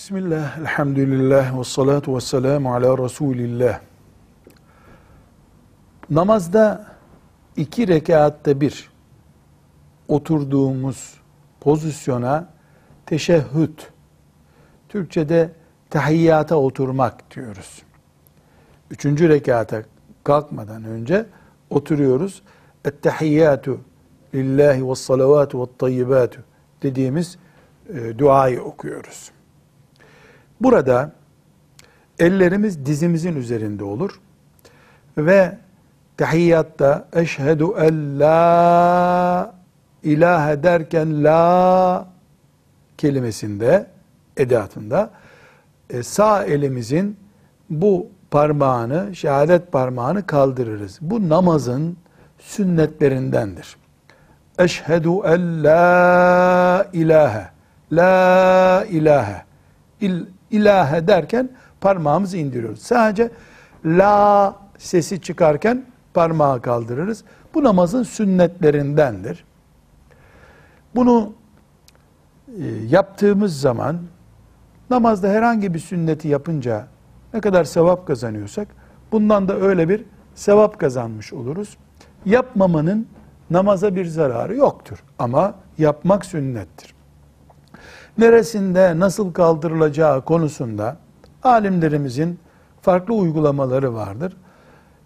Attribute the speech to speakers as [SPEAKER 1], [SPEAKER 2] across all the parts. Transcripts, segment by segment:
[SPEAKER 1] Bismillah, elhamdülillah, ve salatu ve selamu ala Resulillah. Namazda iki rekatta bir oturduğumuz pozisyona teşehhüd, Türkçe'de tahiyyata oturmak diyoruz. Üçüncü rekata kalkmadan önce oturuyoruz. Ettehiyyatu lillahi ve salavatu ve tayyibatu dediğimiz e, duayı okuyoruz. Burada ellerimiz dizimizin üzerinde olur ve tahiyyatta eşhedü en la ilahe derken la kelimesinde edatında e, sağ elimizin bu parmağını, şehadet parmağını kaldırırız. Bu namazın sünnetlerindendir. Eşhedü en la ilahe, la ilahe, il, ilahe derken parmağımızı indiriyoruz. Sadece la sesi çıkarken parmağı kaldırırız. Bu namazın sünnetlerindendir. Bunu e, yaptığımız zaman namazda herhangi bir sünneti yapınca ne kadar sevap kazanıyorsak bundan da öyle bir sevap kazanmış oluruz. Yapmamanın namaza bir zararı yoktur ama yapmak sünnettir. Neresinde nasıl kaldırılacağı konusunda alimlerimizin farklı uygulamaları vardır.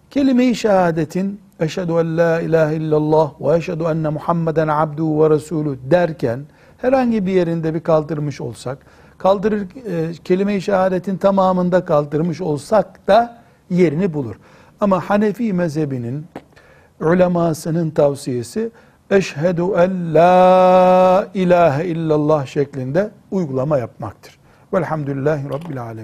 [SPEAKER 1] Kelime-i şehadetin eşhedü en la ilahe illallah ve eşhedü enne Muhammeden abduhu ve resulü derken herhangi bir yerinde bir kaldırmış olsak, kaldırır e, kelime-i şehadetin tamamında kaldırmış olsak da yerini bulur. Ama Hanefi mezhebinin ulemasının tavsiyesi eşhedü en la ilahe illallah şeklinde uygulama yapmaktır. Velhamdülillahi Rabbil alemin.